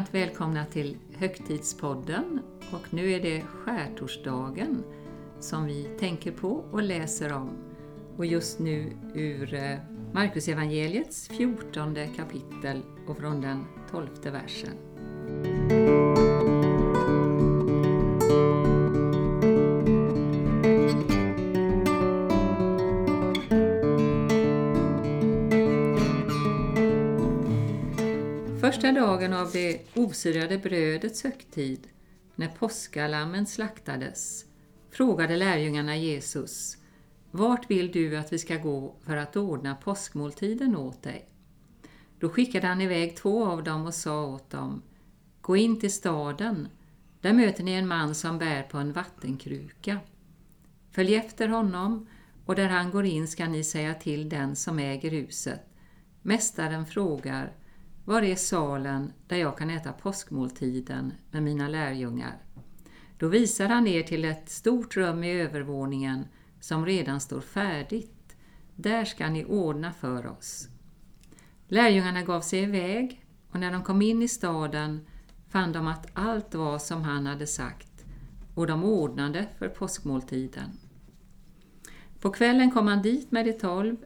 varmt välkomna till Högtidspodden och nu är det skärtorsdagen som vi tänker på och läser om. Och just nu ur eh, Markusevangeliets evangeliets 14 kapitel och från den 12 versen. Dagen av det osyrade brödets högtid, när påskalammen slaktades, frågade lärjungarna Jesus, Vart vill du att vi ska gå för att ordna påskmåltiden åt dig? Då skickade han iväg två av dem och sa åt dem, Gå in till staden, där möter ni en man som bär på en vattenkruka. Följ efter honom, och där han går in ska ni säga till den som äger huset. Mästaren frågar, var är salen där jag kan äta påskmåltiden med mina lärjungar? Då visar han er till ett stort rum i övervåningen som redan står färdigt. Där ska ni ordna för oss. Lärjungarna gav sig iväg och när de kom in i staden fann de att allt var som han hade sagt och de ordnade för påskmåltiden. På kvällen kom han dit med de tolv.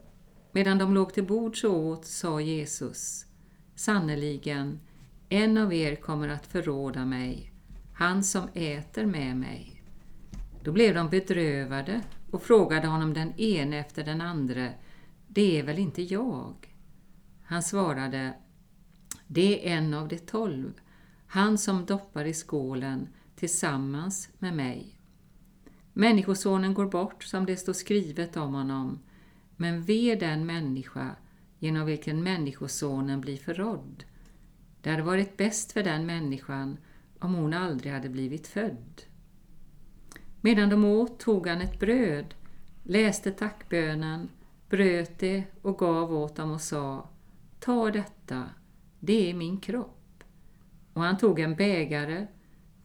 Medan de låg till bords och åt sa Jesus Sannerligen, en av er kommer att förråda mig, han som äter med mig. Då blev de bedrövade och frågade honom den ene efter den andre, det är väl inte jag? Han svarade, det är en av de tolv, han som doppar i skålen tillsammans med mig. Människosonen går bort som det står skrivet om honom, men ve den människa genom vilken Människosonen blir förrådd. Det hade varit bäst för den människan om hon aldrig hade blivit född. Medan de åt tog han ett bröd, läste tackbönen, bröt det och gav åt dem och sa Ta detta, det är min kropp. Och han tog en bägare,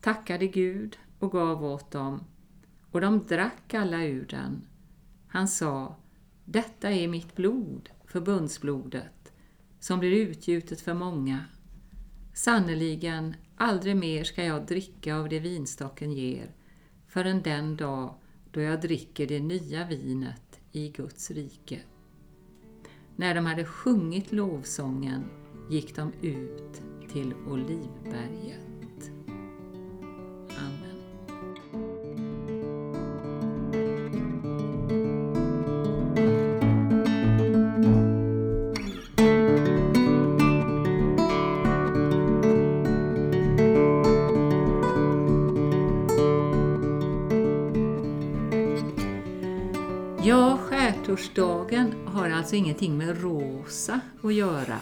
tackade Gud och gav åt dem och de drack alla ur den. Han sa Detta är mitt blod, förbundsblodet, som blir utgjutet för många. Sannerligen, aldrig mer ska jag dricka av det vinstocken ger, förrän den dag då jag dricker det nya vinet i Guds rike. När de hade sjungit lovsången gick de ut till Olivberget. Årsdagen har alltså ingenting med rosa att göra.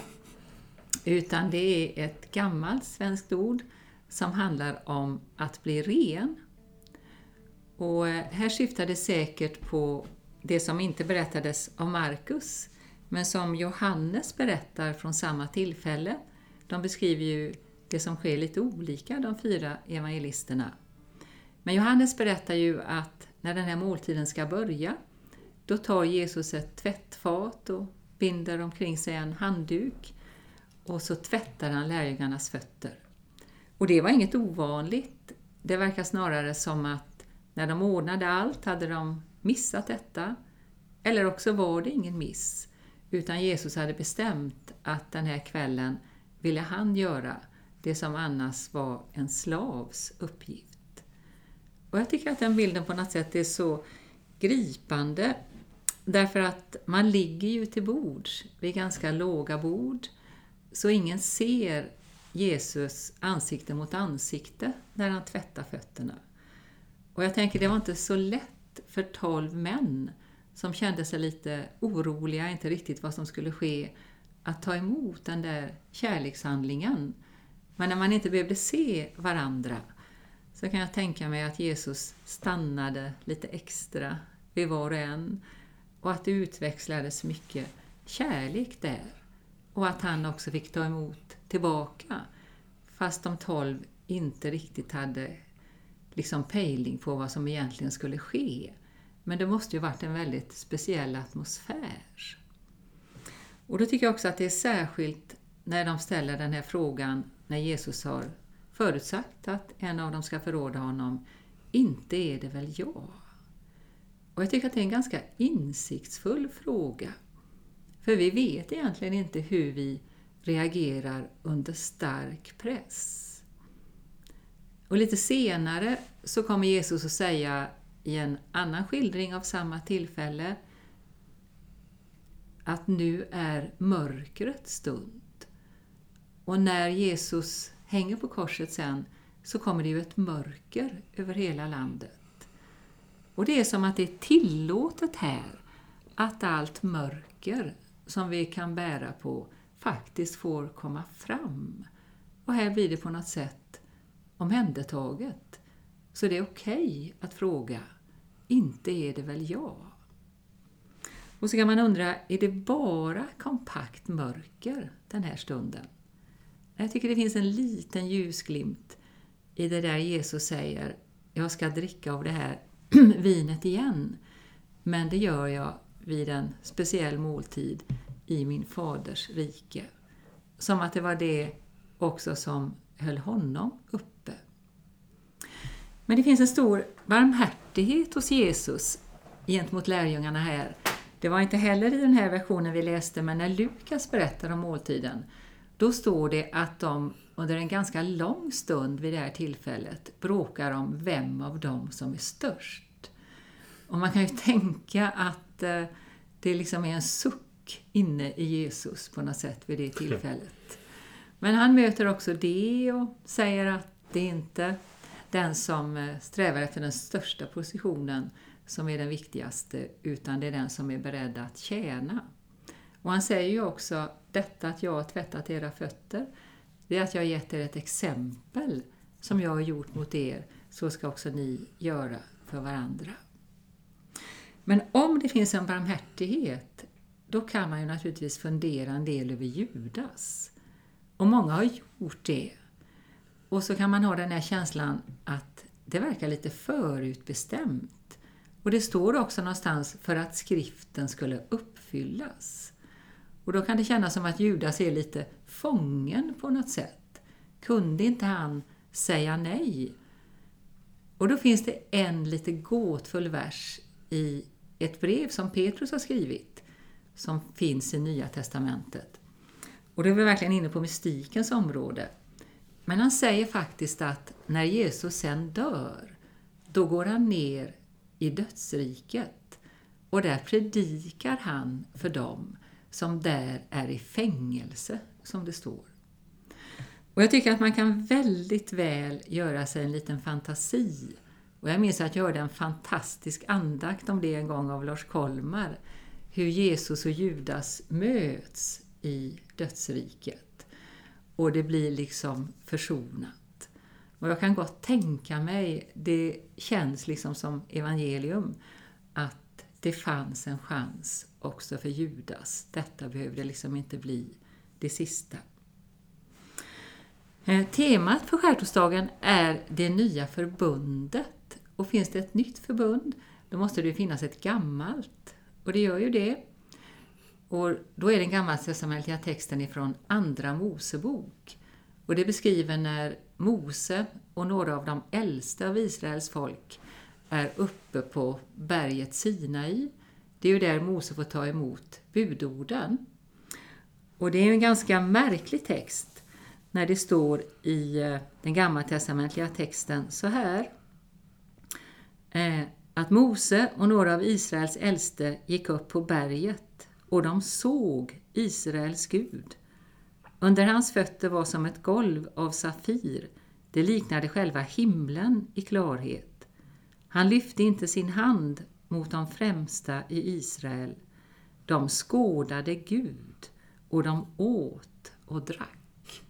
Utan det är ett gammalt svenskt ord som handlar om att bli ren. Och eh, här syftar det säkert på det som inte berättades av Markus, men som Johannes berättar från samma tillfälle. De beskriver ju det som sker lite olika, de fyra evangelisterna. Men Johannes berättar ju att när den här måltiden ska börja då tar Jesus ett tvättfat och binder omkring sig en handduk och så tvättar han lärjungarnas fötter. Och det var inget ovanligt. Det verkar snarare som att när de ordnade allt hade de missat detta. Eller också var det ingen miss, utan Jesus hade bestämt att den här kvällen ville han göra det som annars var en slavs uppgift. Och jag tycker att den bilden på något sätt är så gripande Därför att man ligger ju till bords vid ganska låga bord så ingen ser Jesus ansikte mot ansikte när han tvättar fötterna. Och jag tänker det var inte så lätt för tolv män som kände sig lite oroliga, inte riktigt vad som skulle ske, att ta emot den där kärlekshandlingen. Men när man inte behövde se varandra så kan jag tänka mig att Jesus stannade lite extra vid var och en och att det utväxlades mycket kärlek där och att han också fick ta emot tillbaka fast de tolv inte riktigt hade liksom pejling på vad som egentligen skulle ske. Men det måste ju varit en väldigt speciell atmosfär. Och då tycker jag också att det är särskilt när de ställer den här frågan när Jesus har förutsagt att en av dem ska förråda honom, inte är det väl jag? Och jag tycker att det är en ganska insiktsfull fråga. För vi vet egentligen inte hur vi reagerar under stark press. Och lite senare så kommer Jesus att säga i en annan skildring av samma tillfälle att nu är mörkrets stund. Och när Jesus hänger på korset sen så kommer det ju ett mörker över hela landet. Och det är som att det är tillåtet här att allt mörker som vi kan bära på faktiskt får komma fram. Och här blir det på något sätt omhändertaget. Så det är okej okay att fråga, inte är det väl jag? Och så kan man undra, är det bara kompakt mörker den här stunden? Jag tycker det finns en liten ljusglimt i det där Jesus säger, jag ska dricka av det här vinet igen, men det gör jag vid en speciell måltid i min faders rike. Som att det var det också som höll honom uppe. Men det finns en stor barmhärtighet hos Jesus gentemot lärjungarna här. Det var inte heller i den här versionen vi läste, men när Lukas berättar om måltiden, då står det att de under en ganska lång stund vid det här tillfället bråkar om vem av dem som är störst. Och man kan ju tänka att eh, det liksom är en suck inne i Jesus på något sätt vid det tillfället. Men han möter också det och säger att det är inte den som eh, strävar efter den största positionen som är den viktigaste, utan det är den som är beredd att tjäna. Och han säger ju också detta att jag har tvättat era fötter, det är att jag har gett er ett exempel som jag har gjort mot er, så ska också ni göra för varandra. Men om det finns en barmhärtighet, då kan man ju naturligtvis fundera en del över Judas. Och många har gjort det. Och så kan man ha den här känslan att det verkar lite förutbestämt. Och det står också någonstans för att skriften skulle uppfyllas. Och då kan det kännas som att Judas är lite fången på något sätt. Kunde inte han säga nej? Och då finns det en lite gåtfull vers i ett brev som Petrus har skrivit, som finns i Nya Testamentet. Och då är vi verkligen inne på mystikens område. Men han säger faktiskt att när Jesus sen dör, då går han ner i dödsriket och där predikar han för dem som där är i fängelse, som det står. Och jag tycker att man kan väldigt väl göra sig en liten fantasi. Och jag minns att jag hörde en fantastisk andakt om det en gång av Lars Kolmar. Hur Jesus och Judas möts i dödsriket. Och det blir liksom försonat. Och jag kan gott tänka mig, det känns liksom som evangelium, att det fanns en chans också för Judas. Detta behövde liksom inte bli det sista. Eh, temat för skärtorsdagen är det nya förbundet. Och finns det ett nytt förbund, då måste det finnas ett gammalt. Och det gör ju det. Och då är den gammaltestamentliga texten ifrån Andra Mosebok. Och det beskriver när Mose och några av de äldsta av Israels folk är uppe på berget Sinai. Det är ju där Mose får ta emot budorden. Och det är en ganska märklig text när det står i eh, den gammaltestamentliga texten så här. Eh, att Mose och några av Israels äldste gick upp på berget och de såg Israels Gud. Under hans fötter var som ett golv av safir, det liknade själva himlen i klarhet. Han lyfte inte sin hand mot de främsta i Israel. De skådade Gud och de åt och drack.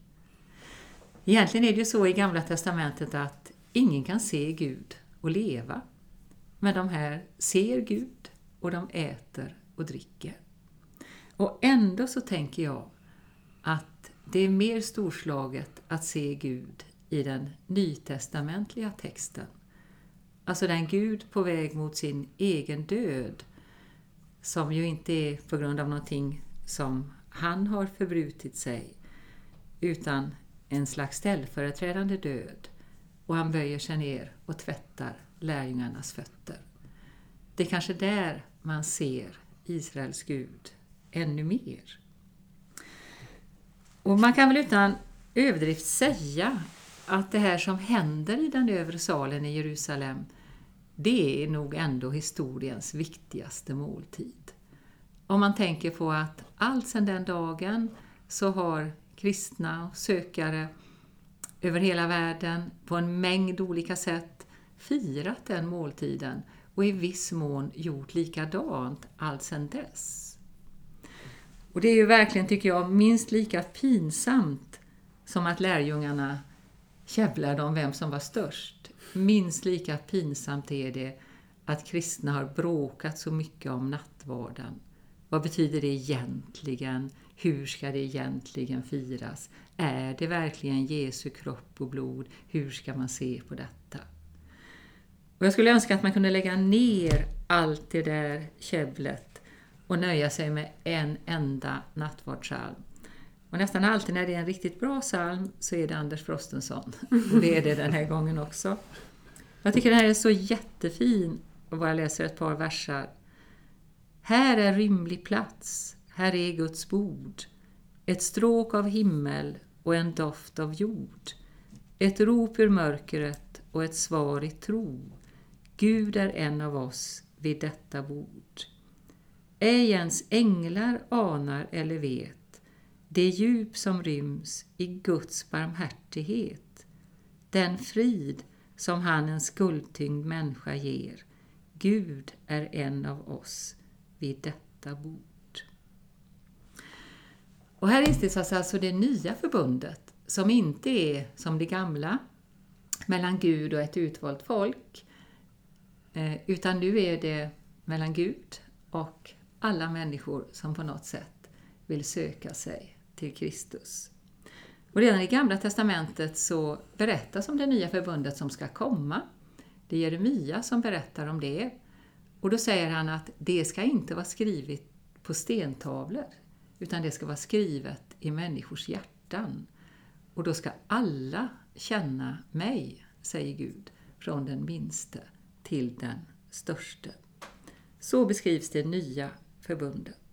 Egentligen är det ju så i Gamla Testamentet att ingen kan se Gud och leva. Men de här ser Gud och de äter och dricker. Och ändå så tänker jag att det är mer storslaget att se Gud i den nytestamentliga texten. Alltså den Gud på väg mot sin egen död, som ju inte är på grund av någonting som han har förbrutit sig, utan en slags ställföreträdande död och han böjer sig ner och tvättar lärjungarnas fötter. Det är kanske där man ser Israels Gud ännu mer. Och man kan väl utan överdrift säga att det här som händer i den övre salen i Jerusalem det är nog ändå historiens viktigaste måltid. Om man tänker på att allt sedan den dagen så har kristna och sökare över hela världen på en mängd olika sätt firat den måltiden och i viss mån gjort likadant allt sedan dess. Och det är ju verkligen, tycker jag, minst lika pinsamt som att lärjungarna käbblade om vem som var störst. Minst lika pinsamt är det att kristna har bråkat så mycket om nattvarden. Vad betyder det egentligen? Hur ska det egentligen firas? Är det verkligen Jesu kropp och blod? Hur ska man se på detta? Och jag skulle önska att man kunde lägga ner allt det där käbblet och nöja sig med en enda nattvardssalm. Och nästan alltid när det är en riktigt bra psalm så är det Anders Frostenson. Och det är det den här gången också. Jag tycker den här är så jättefin och bara läser ett par versar. Här är rymlig plats, här är Guds bord. Ett stråk av himmel och en doft av jord. Ett rop ur mörkret och ett svar i tro. Gud är en av oss vid detta bord. Ej ens änglar anar eller vet det djup som ryms i Guds barmhärtighet, den frid som han en skuldtyngd människa ger. Gud är en av oss vid detta bord. Och här instiftas alltså det nya förbundet som inte är som det gamla mellan Gud och ett utvalt folk eh, utan nu är det mellan Gud och alla människor som på något sätt vill söka sig till Kristus. Och redan i Gamla Testamentet så berättas om det nya förbundet som ska komma. Det är Jeremia som berättar om det. Och då säger han att det ska inte vara skrivet på stentavlor, utan det ska vara skrivet i människors hjärtan. Och då ska alla känna mig, säger Gud, från den minste till den störste. Så beskrivs det nya förbundet.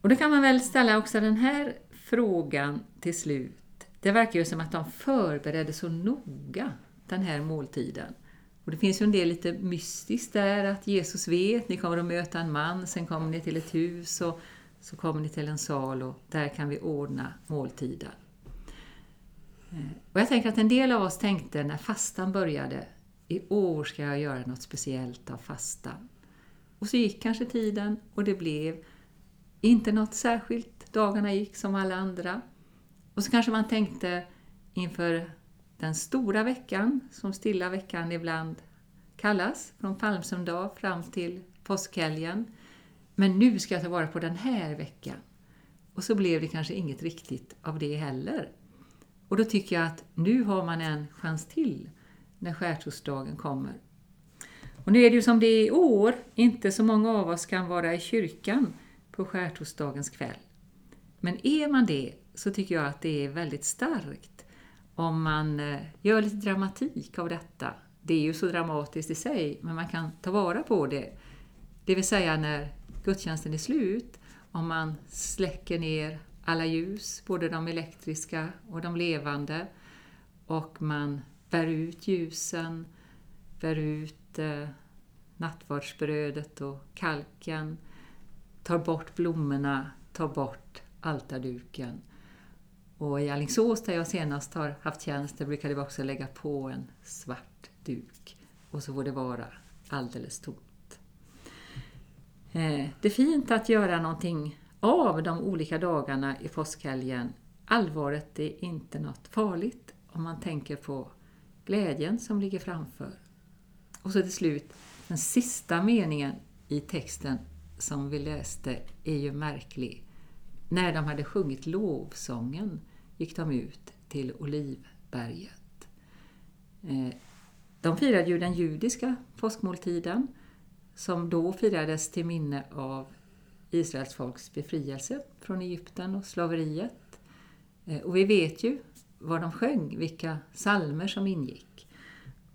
Och då kan man väl ställa också den här frågan till slut. Det verkar ju som att de förberedde så noga den här måltiden. Och det finns ju en del lite mystiskt där, att Jesus vet, ni kommer att möta en man, sen kommer ni till ett hus och så kommer ni till en sal och där kan vi ordna måltiden. Eh, och jag tänker att en del av oss tänkte när fastan började, i år ska jag göra något speciellt av fastan. Och så gick kanske tiden och det blev inte något särskilt. Dagarna gick som alla andra. Och så kanske man tänkte inför den stora veckan, som stilla veckan ibland kallas, från palmsöndag fram till påskhelgen. Men nu ska jag ta vara på den här veckan. Och så blev det kanske inget riktigt av det heller. Och då tycker jag att nu har man en chans till när skärtorsdagen kommer. Och nu är det ju som det är i år, inte så många av oss kan vara i kyrkan på skärtorsdagens kväll. Men är man det så tycker jag att det är väldigt starkt om man eh, gör lite dramatik av detta. Det är ju så dramatiskt i sig, men man kan ta vara på det. Det vill säga när gudstjänsten är slut, om man släcker ner alla ljus, både de elektriska och de levande, och man bär ut ljusen, bär ut eh, nattvardsbrödet och kalken, tar bort blommorna, tar bort altarduken. Och i Alingsås där jag senast har haft tjänst, där brukade vi också lägga på en svart duk. Och så får det vara alldeles tomt. Eh, det är fint att göra någonting av de olika dagarna i påskhelgen. Allvaret är inte något farligt om man tänker på glädjen som ligger framför. Och så till slut, den sista meningen i texten som vi läste är ju märklig. När de hade sjungit lovsången gick de ut till Olivberget. Eh, de firade ju den judiska påskmåltiden som då firades till minne av Israels folks befrielse från Egypten och slaveriet. Eh, och vi vet ju vad de sjöng, vilka salmer som ingick.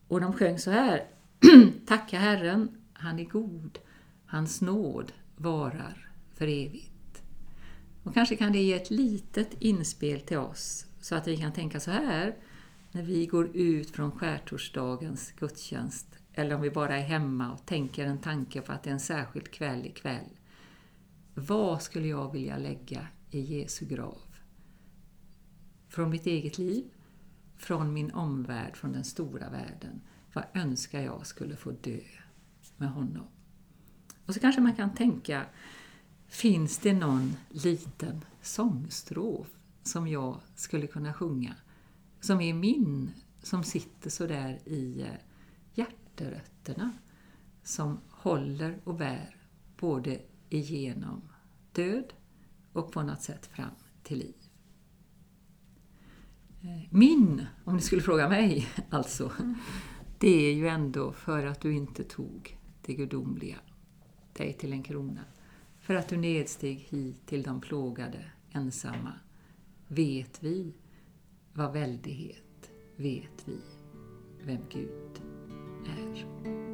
Och de sjöng så här. Tacka Herren, han är god, hans nåd varar för evigt. Och kanske kan det ge ett litet inspel till oss så att vi kan tänka så här när vi går ut från skärtorsdagens gudstjänst eller om vi bara är hemma och tänker en tanke på att det är en särskild kväll ikväll. Vad skulle jag vilja lägga i Jesu grav? Från mitt eget liv, från min omvärld, från den stora världen. Vad önskar jag skulle få dö med honom? Och så kanske man kan tänka, finns det någon liten sångstrof som jag skulle kunna sjunga? Som är min, som sitter så där i eh, hjärterötterna. Som håller och bär både igenom död och på något sätt fram till liv. Eh, min, om ni skulle fråga mig, alltså, det är ju ändå för att du inte tog det gudomliga, dig till en krona. För att du nedsteg hit till de plågade, ensamma, vet vi vad väldighet, vet vi vem Gud är.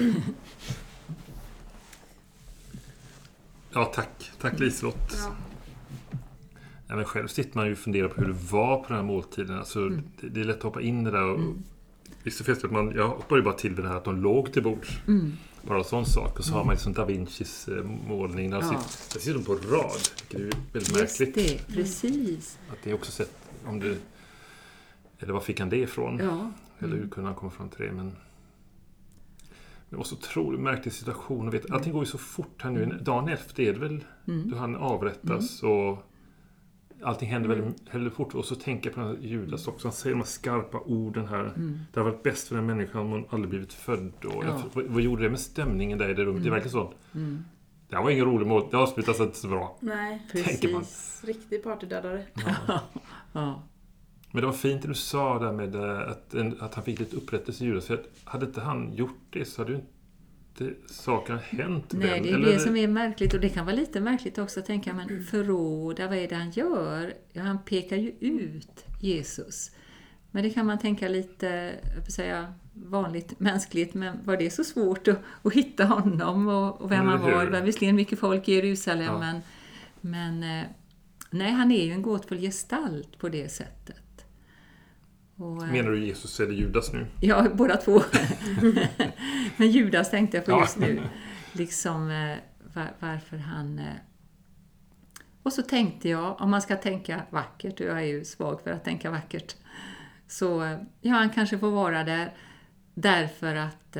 Ja, tack. Tack Liselott. Ja. Ja, men själv sitter man ju och funderar på hur det var på den här måltiden. Alltså, mm. det, det, är lätt att hoppa in i det där. Och, mm. Visst är att man, jag hoppar ju bara till vid det här att de låg till bords. Mm. Bara en sån sak. Och så har man liksom Da Vincis eh, målning. Där, ja. sitter, där sitter de på rad. Vilket är väldigt Just märkligt. det, precis. Att det också sett om det... Eller var fick han det ifrån? Ja. Eller hur mm. kunde han komma fram till det? Men, det var så otroligt märklig situation. Och vet, allting går ju så fort här nu. Mm. Dagen efter är det väl mm. då han avrättas. Mm. och Allting händer mm. väldigt, väldigt fort. Och så tänker jag på den här Judas också. Han säger de här skarpa orden här. Mm. Det har varit bäst för den människan om hon aldrig blivit född. Och ja. jag, vad, gjorde det med stämningen där i det rummet? Mm. Det är verkligen så. Mm. Det här var ingen rolig mål. Det avslutas inte så bra. Nej, precis. Riktig partydödare. Ja. ja. Men det var fint det du sa där med eh, att, att han fick lite upprättelse i Judas. För hade inte han gjort det så hade ju inte saker hänt. Nej, den, det är eller? det som är märkligt. Och det kan vara lite märkligt också att tänka, men förråda, vad är det han gör? Ja, han pekar ju ut Jesus. Men det kan man tänka lite, jag säga, vanligt mänskligt, men var det så svårt att, att hitta honom och, och vem han var? Det var visserligen mycket folk i Jerusalem, ja. men, men eh, nej, han är ju en gåtfull gestalt på det sättet. Och, eh, Menar du Jesus eller Judas nu? Ja, båda två. Men Judas tänkte jag på just nu. Liksom eh, var, varför han... Eh, och så tänkte jag, om man ska tänka vackert, och jag är ju svag för att tänka vackert, så ja, han kanske får vara där därför att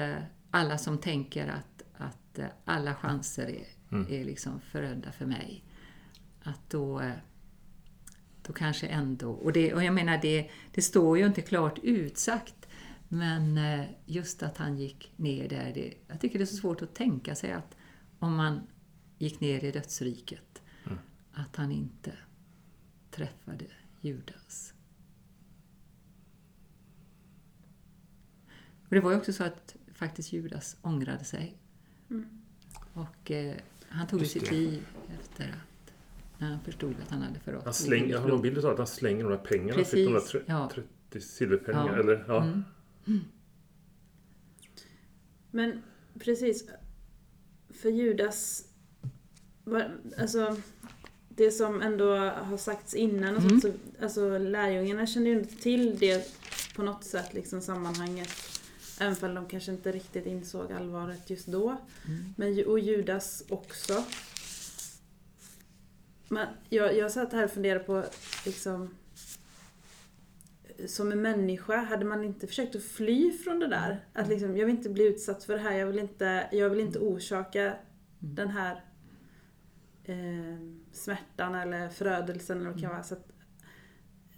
alla som tänker att, att alla chanser är, mm. är liksom förödda för mig, att då då kanske ändå, och, det, och jag menar det, det står ju inte klart utsagt, men eh, just att han gick ner där, det, jag tycker det är så svårt att tänka sig att om man gick ner i dödsriket, mm. att han inte träffade Judas. Och det var ju också så att faktiskt Judas ångrade sig. Mm. Och eh, han tog sitt liv efter att när han förstod att han hade förrått. Han slänger, jag har någon bild av att han slänger de där pengarna. Precis. Fick de där 30, ja. 30 silverpengar. Ja. Eller, ja. Mm. Mm. Men precis, för Judas, alltså det som ändå har sagts innan, och mm. så, alltså lärjungarna kände ju inte till det på något sätt, liksom sammanhanget. Även om de kanske inte riktigt insåg allvaret just då. Mm. Men, och Judas också. Men jag, jag satt här och funderade på, liksom, som en människa, hade man inte försökt att fly från det där? Att liksom, jag vill inte bli utsatt för det här, jag vill inte, jag vill inte orsaka mm. den här eh, smärtan eller förödelsen eller vad det kan mm. vara. Så att,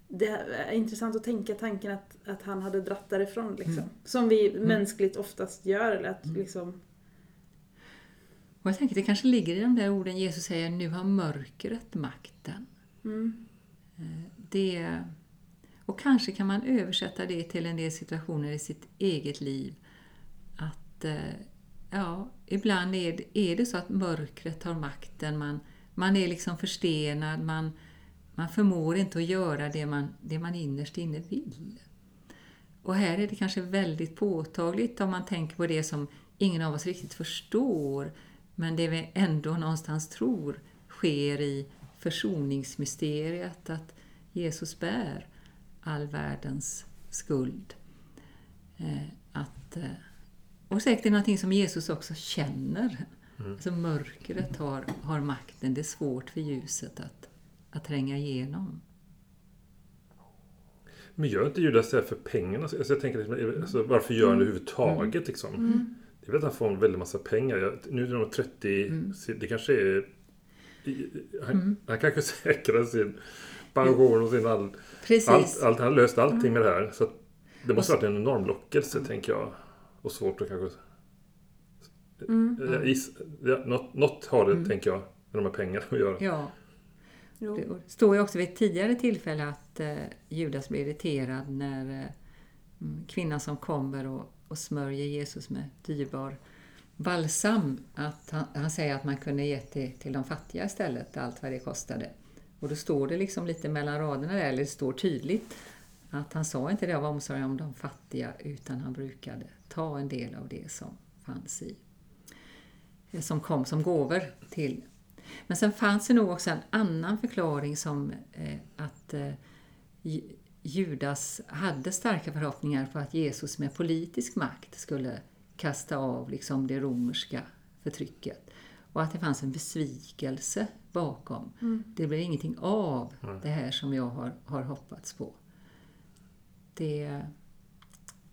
det är intressant att tänka tanken att, att han hade dratt därifrån. Liksom. Mm. Som vi mm. mänskligt oftast gör. Eller att, liksom, Och jag tänker det kanske ligger i de där orden Jesus säger, nu har mörkret makten. Mm. Det, och kanske kan man översätta det till en del situationer i sitt eget liv. Att eh, ja, ibland är det, är det så att mörkret tar makten. Man, man är liksom förstenad, man, man förmår inte att göra det man, det man innerst inne vill. Och här är det kanske väldigt påtagligt om man tänker på det som ingen av oss riktigt förstår, men det vi ändå någonstans tror sker i försoningsmysteriet, att Jesus bär all världens skuld. Eh, att, eh, och säkert är det någonting som Jesus också känner. Mm. Alltså mörkret har, har makten, det är svårt för ljuset att, att tränga igenom. Men gör inte Judas det för pengarna? Alltså jag tänker, liksom, alltså, varför gör han det mm. överhuvudtaget? Mm. Liksom? Mm. Det är väl att han får en väldig massa pengar. Nu är de 30, mm. det kanske är... Han, mm. han kanske säkrar sin pension och sin all, Precis. allt, allt. Han har löst allting mm. med det här. Så det måste ha varit en enorm lockelse, mm. tänker jag. Och svårt att kanske... Mm. Is, ja, något, något har det, tänker jag, med de här pengarna att göra. Ja. Det står ju också vid ett tidigare tillfälle att eh, Judas blir irriterad när eh, mm, kvinnan som kommer och, och smörjer Jesus med dyrbar balsam, att han, han säger att man kunde ge det till de fattiga istället, allt vad det kostade. Och då står det liksom lite mellan raderna där, eller det står tydligt, att han sa inte det av omsorg om de fattiga, utan han brukade ta en del av det som fanns i, som kom som gåvor till men sen fanns det nog också en annan förklaring som eh, att eh, Judas hade starka förhoppningar på att Jesus med politisk makt skulle kasta av liksom det romerska förtrycket. Och att det fanns en besvikelse bakom. Mm. Det blir ingenting av mm. det här som jag har, har hoppats på. Det,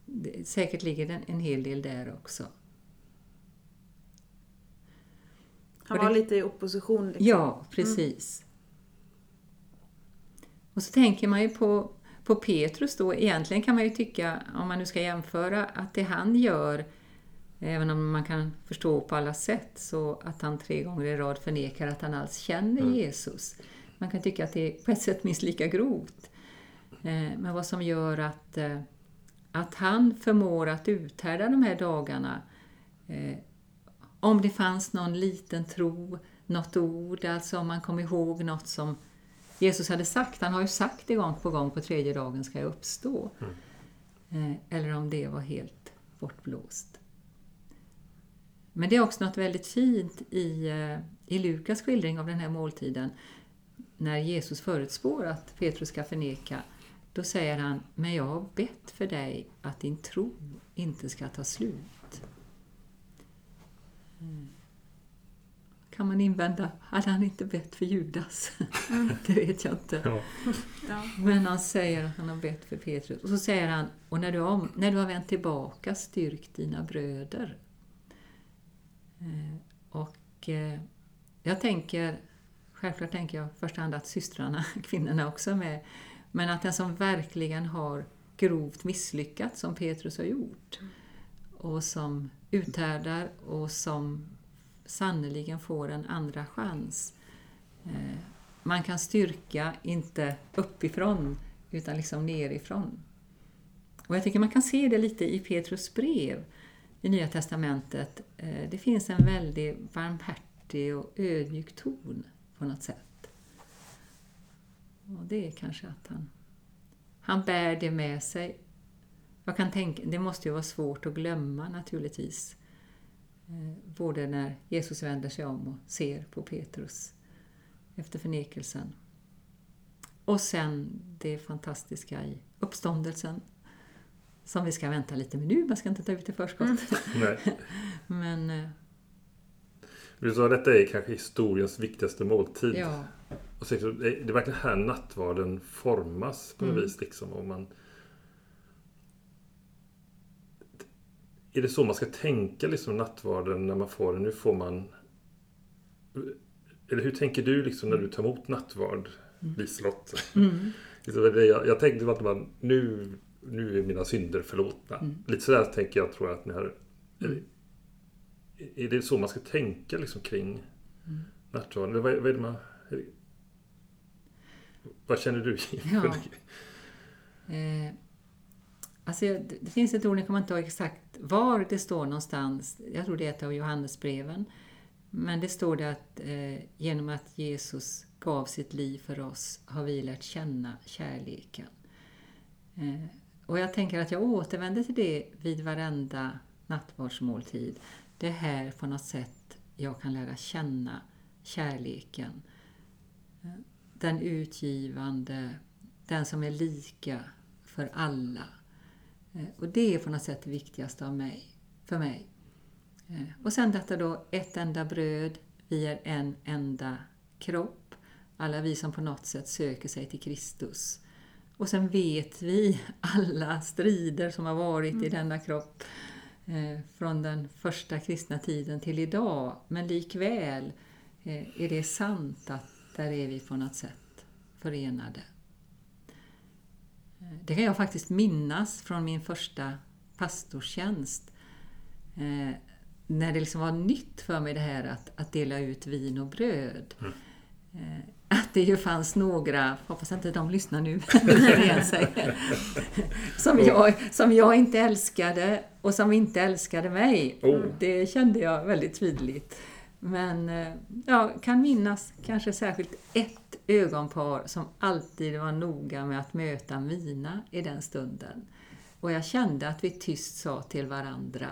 det, säkert ligger en, en hel del där också. Han var det, lite i opposition. Liksom. Ja, precis. Mm. Och så tänker man ju på, på Petrus då. Egentligen kan man ju tycka, om man nu ska jämföra, att det han gör, även om man kan förstå på alla sätt, så att han tre gånger i rad förnekar att han alls känner mm. Jesus. Man kan tycka att det är på ett sätt minst lika grovt. Eh, men vad som gör att, eh, att han förmår att uthärda de här dagarna eh, om det fanns någon liten tro, något ord, alltså om man kom ihåg något som Jesus hade sagt. Han har ju sagt det gång på gång, på tredje dagen ska jag uppstå. Mm. Eller om det var helt bortblåst. Men det är också något väldigt fint i, eh, i Lukas skildring av den här måltiden. När Jesus förutspår att Petrus ska förneka, då säger han, men jag har bett för dig att din tro inte ska ta slut. Kan man invända, hade han inte bett för Judas? Mm. det vet jag inte. Ja. Men han säger att han har bett för Petrus. Och så säger han, och när du, har, när du har vänt tillbaka, styrk dina bröder. Eh, och eh, jag tänker, självklart tänker jag i första hand att systrarna, kvinnorna också är med, men att den som verkligen har grovt misslyckats, som Petrus har gjort, och som uthärdar och som sannoliken får en andra chans. Eh, man kan styrka, inte uppifrån, utan liksom nerifrån. Och jag tycker man kan se det lite i Petrus brev i Nya Testamentet. Eh, det finns en väldigt varmhärtig och ödmjuk ton på något sätt. Och det är kanske att han, han bär det med sig jag kan tänka, det måste ju vara svårt att glömma naturligtvis. Eh, både när Jesus vänder sig om och ser på Petrus efter förnekelsen. Och sen det fantastiska i uppståndelsen som vi ska vänta lite med nu, man ska inte ta ut i förskott. Mm. Men... Eh, du sa att detta är kanske historiens viktigaste måltid. Ja. Och så, det är verkligen här nattvarden formas på något mm. vis. Liksom, och man, är det så man ska tänka liksom nattvarden när man får den? Nu får man... Eller hur tänker du liksom när du tar emot nattvard, mm. Liselott? Mm. jag, jag tänkte att man, nu, nu är mina synder förlåtna. Mm. Lite sådär tänker jag tror jag att ni har... Mm. är det så man ska tänka liksom kring mm. nattvarden? Vad, vad är det man... Vad känner du? Ja. eh, alltså, det finns ett ord, jag kommer inte ihåg exakt var det står någonstans. Jag tror det är ett av Johannesbreven. Men det står det att eh, genom att Jesus gav sitt liv för oss har vi lärt känna kärleken. Eh, och jag tänker att jag återvänder till det vid varenda nattvardsmåltid. Det är här på något sätt jag kan lära känna kärleken. Eh, den utgivande, den som är lika för alla. Eh, och det är på något sätt det viktigaste av mig, för mig. Eh, och sen detta då, ett enda bröd, vi är en enda kropp. Alla vi som på något sätt söker sig till Kristus. Och sen vet vi alla strider som har varit mm. i denna kropp eh, från den första kristna tiden till idag. Men likväl eh, är det sant att där är vi på något sätt förenade. Eh, det kan jag faktiskt minnas från min första pastorstjänst. Eh, när det liksom var nytt för mig det här att, att dela ut vin och bröd. Mm. Eh, att det ju fanns några, hoppas inte de lyssnar nu, som, jag, som jag inte älskade och som inte älskade mig. Oh. Det kände jag väldigt tydligt. Men eh, jag kan minnas kanske särskilt ett ögonpar som alltid var noga med att möta mina i den stunden. Och jag kände att vi tyst sa till varandra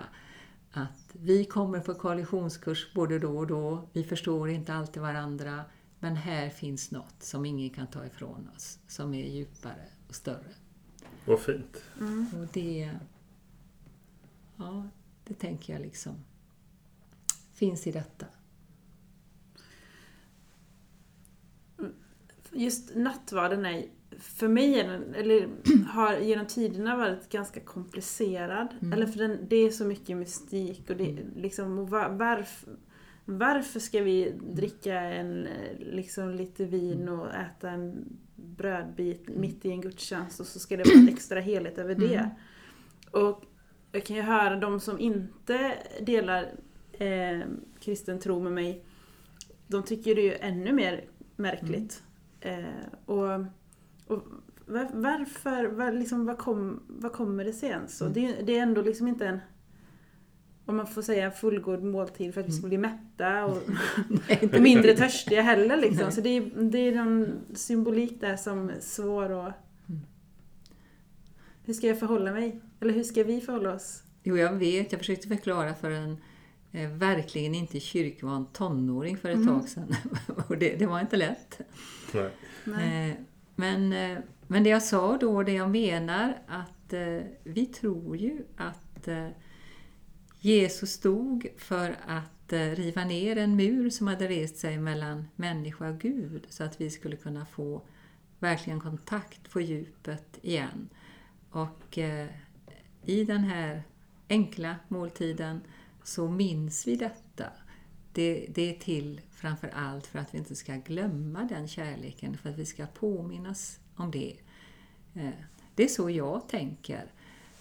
att vi kommer på koalitionskurs både då och då, vi förstår inte alltid varandra, men här finns något som ingen kan ta ifrån oss, som är djupare och större. Vad fint. Mm. Och det, ja, det tänker jag liksom finns i detta. Just nattvarden är för mig är den, eller har genom tiderna varit ganska komplicerad. Mm. Eller för den, det är så mycket mystik och det mm. liksom var, varför, varför ska vi dricka en, liksom lite vin mm. och äta en brödbit mm. mitt i en gudstjänst och så ska det vara en extra helhet över det. Mm. Och jag kan ju höra de som inte delar eh, kristen tro med mig, de tycker det är ju ännu mer märkligt. Mm. Eh, och och varför, var, liksom, var, kom, var kommer det sig ens? Mm. Det, det, är ändå liksom inte en, om man får säga, fullgod måltid för att vi ska bli mätta och, och mindre törstiga heller. Liksom. Så det är, det är någon symbolik där som är svår att... Mm. Hur ska jag förhålla mig? Eller hur ska vi förhålla oss? Jo, jag vet. Jag försökte förklara för en verkligen inte kyrkvan tonåring för ett mm. tag sedan. och det, det, var inte lätt. Nej. Nej. Eh, men, eh, men det jag sa då, det jag menar, att eh, vi tror ju att eh, Jesus stod för att riva ner en mur som hade rest sig mellan människa och Gud så att vi skulle kunna få verkligen kontakt på djupet igen. Och i den här enkla måltiden så minns vi detta. Det, det är till framför allt för att vi inte ska glömma den kärleken, för att vi ska påminnas om det. Eh, det är så jag tänker.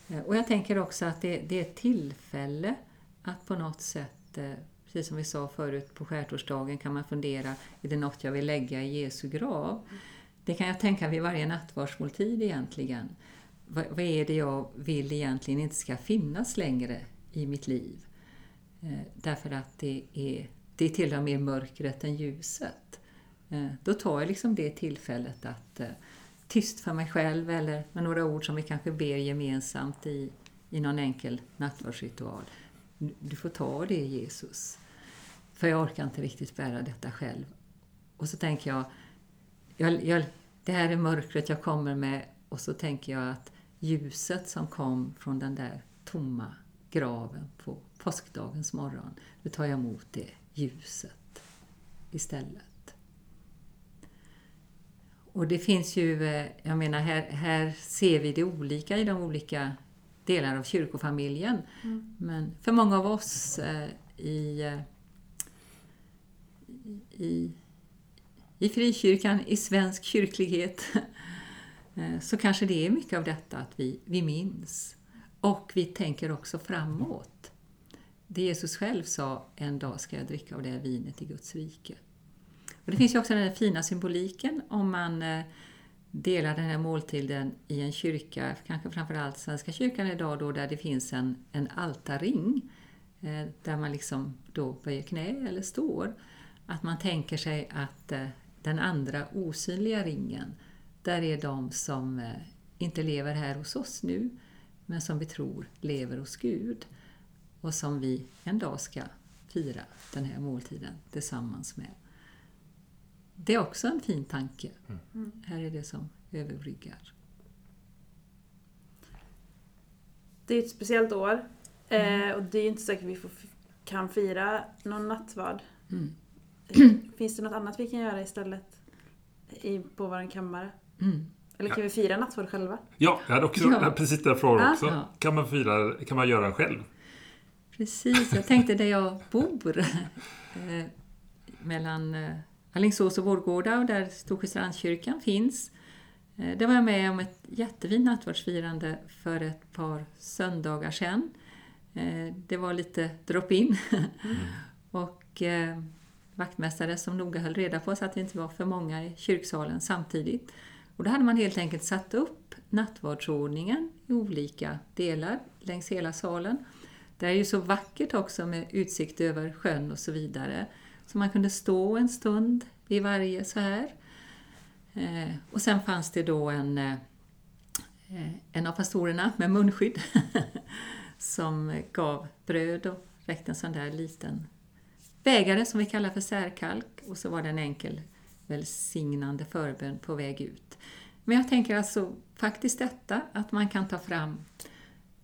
Eh, och jag tänker också att det, det är ett tillfälle att på något sätt, eh, precis som vi sa förut, på skärtorsdagen kan man fundera, är det något jag vill lägga i Jesu grav? Det kan jag tänka vid varje nattvardsmåltid egentligen. Vad, vad är det jag vill egentligen inte ska finnas längre i mitt liv? Eh, därför att det är det tillhör mer mörkret än ljuset. Eh, då tar jag liksom det tillfället att eh, tyst för mig själv eller med några ord som vi kanske ber gemensamt i, i någon enkel nattvardsritual. Du får ta det Jesus. För jag orkar inte riktigt bära detta själv. Och så tänker jag, jag, jag, det här är mörkret jag kommer med och så tänker jag att ljuset som kom från den där tomma graven på påskdagens morgon, nu tar jag emot det ljuset istället. Och det finns ju, eh, jag menar här, här ser vi det olika i de olika delar av kyrkofamiljen. Mm. Men för många av oss eh, i, eh, i, i frikyrkan, i svensk kyrklighet, så kanske det är mycket av detta att vi, vi minns. Och vi tänker också framåt det Jesus själv sa, en dag ska jag dricka av det här vinet i Guds rike. Och det finns ju också den här fina symboliken om man eh, delar den här måltiden i en kyrka, kanske framförallt Svenska kyrkan idag då, där det finns en, en altarring eh, där man liksom då böjer knä eller står. Att man tänker sig att eh, den andra osynliga ringen, där är de som inte lever här hos oss nu, men som vi tror lever hos Gud och som vi en dag ska fira den här måltiden tillsammans med. Det är också en fin tanke. Mm. Här är det som överbryggar. Det är ett speciellt år mm. och det är inte säkert att vi får, kan fira någon nattvard. Mm. Finns det något annat vi kan göra istället i, på vår kammare? Mm. Eller kan vi fira nattvard själva? Ja, jag hade också ja. precis den frågan också. Ja. Kan, man fira, kan man göra den själv? Precis, jag tänkte där jag bor. Eh, mellan eh, Alingsås och Vårgårda och där Storsjöstrands finns. Eh, det var jag med om ett jättefint nattvardsfirande för ett par söndagar sedan. Eh, det var lite drop-in. Mm. och eh, vaktmästare som noga höll reda på så att det inte var för många i kyrksalen samtidigt. Och då hade man helt enkelt satt upp nattvardsordningen i olika delar längs hela salen. Det är ju så vackert också med utsikt över sjön och så vidare. Så man kunde stå en stund vid varje så här. Eh, och sen fanns det då en, eh, eh en av pastorerna med munskydd som gav bröd och räckte en sån där liten bägare som vi kallar för särkalk och så var det en enkel välsignande förbön på väg ut. Men jag tänker alltså faktiskt detta att man kan ta fram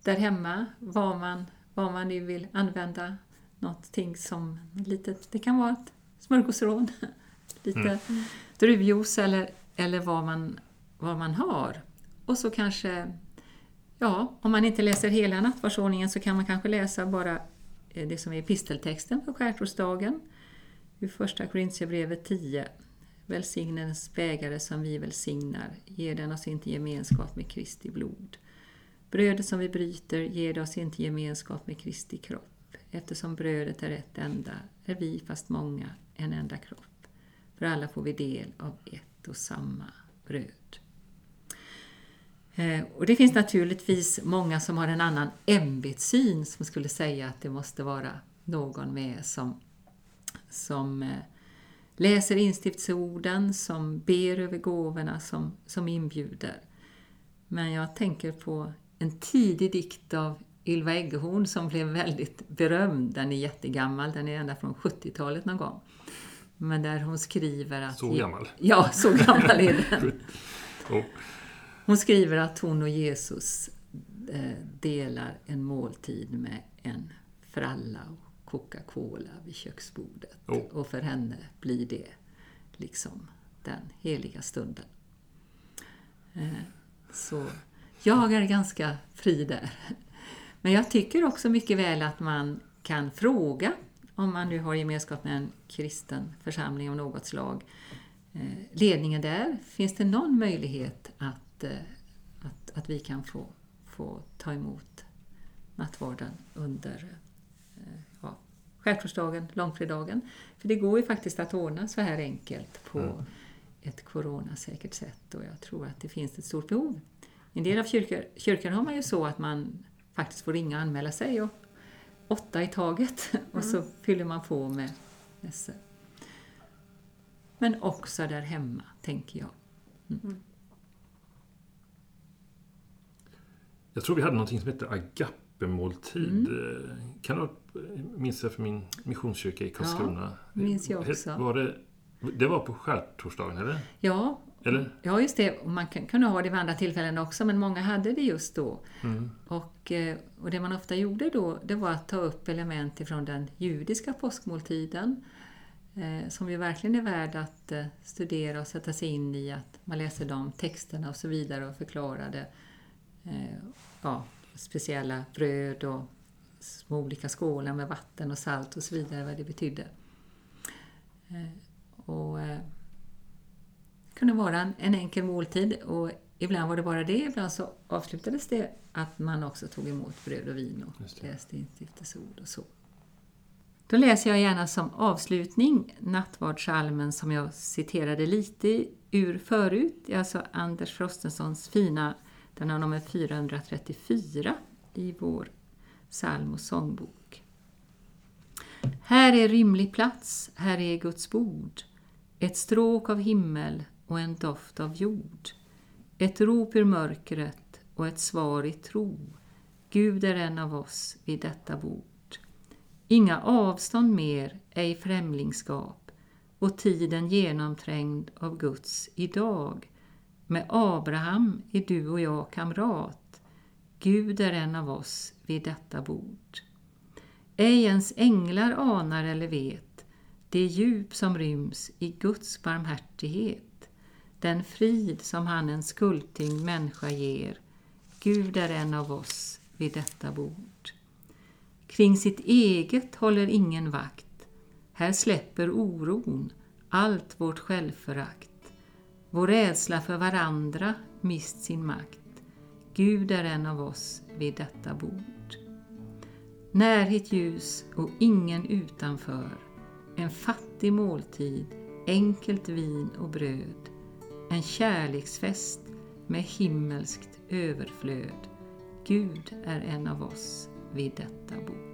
där hemma vad man, vad man nu vill använda någonting som litet, det kan vara ett smörgåsrån, lite mm. druvjuice eller, eller vad, man, vad man har. Och så kanske, ja, om man inte läser hela nattvardsordningen så kan man kanske läsa bara eh, det som är episteltexten för skärtorsdagen. Ur första Korintierbrevet 10. Välsignens bägare som vi välsignar, ger den oss inte gemenskap med Kristi blod. Brödet som vi bryter ger oss inte gemenskap med Kristi kropp. Eftersom brödet är ett enda är vi, fast många, en enda kropp. För alla får vi del av ett och samma bröd. Eh, och det finns naturligtvis många som har en annan ämbetssyn som skulle säga att det måste vara någon med som, som eh, läser instiftsorden, som ber över gåvorna, som, som inbjuder. Men jag tänker på en tidig dikt av Ylva Eggehorn som blev väldigt berömd. Den är jättegammal, den är ända från 70-talet någon gång. Men där hon skriver att... Så gammal? Ja, så gammal är den. Hon skriver att hon och Jesus eh, delar en måltid med en fralla och Coca-Cola vid köksbordet. Oh. Och för henne blir det liksom den heliga stunden. Eh, så jag är ganska fri där. Men jag tycker också mycket väl att man kan fråga, om man nu har gemenskap med en kristen församling av något slag, eh, ledningen där, finns det någon möjlighet att, eh, att, att vi kan få, få ta emot nattvarden under eh, ja, skärtorsdagen, långfredagen? För det går ju faktiskt att ordna så här enkelt på mm. ett coronasäkert sätt och jag tror att det finns ett stort behov. I en del av kyrkor, kyrkor har man ju så att man faktiskt får ringa och anmäla sig. Och åtta i taget mm. och så fyller man på med mässor. Men också där hemma, tänker jag. Mm. mm. Jag tror vi hade någonting som hette agape-måltid. Mm. Kan du minns jag för min missionskyrka i Karlskrona? Ja, minns jag också. Var det, det var på skärtorsdagen, eller? Ja, eller? Ja, just det. Man kan, kunde ha det vid andra tillfällen också, men många hade det just då. Mm. Och, eh, och det man ofta gjorde då, det var att ta upp element ifrån den judiska påskmåltiden, eh, som ju verkligen är värd att eh, studera och sätta sig in i, att man läser de texterna och så vidare och förklarade eh, ja, speciella bröd och små olika skålar med vatten och salt och så vidare, vad det betydde. Och kunde vara en, en enkel måltid och ibland var det bara det, ibland så avslutades det att man också tog emot bröd och vin och läste instiftelseord och så. Då läser jag gärna som avslutning nattvardssalmen som jag citerade lite ur förut, alltså Anders Frostensons fina, den har nummer 434 i vår psalm och sångbok. Här är rymlig plats, här är Guds bord, ett stråk av himmel och en doft av jord, ett rop ur mörkret och ett svar i tro. Gud är en av oss vid detta bord. Inga avstånd mer, ej främlingskap och tiden genomträngd av Guds idag. Med Abraham är du och jag kamrat. Gud är en av oss vid detta bord. Ej ens änglar anar eller vet det djup som ryms i Guds barmhärtighet, den frid som han en skuldtyngd människa ger. Gud är en av oss vid detta bord. Kring sitt eget håller ingen vakt. Här släpper oron, allt vårt självförakt. Vår rädsla för varandra mist sin makt. Gud är en av oss vid detta bord. Närhet ljus och ingen utanför. En fattig måltid, enkelt vin och bröd. En kärleksfest med himmelskt överflöd. Gud är en av oss vid detta bord.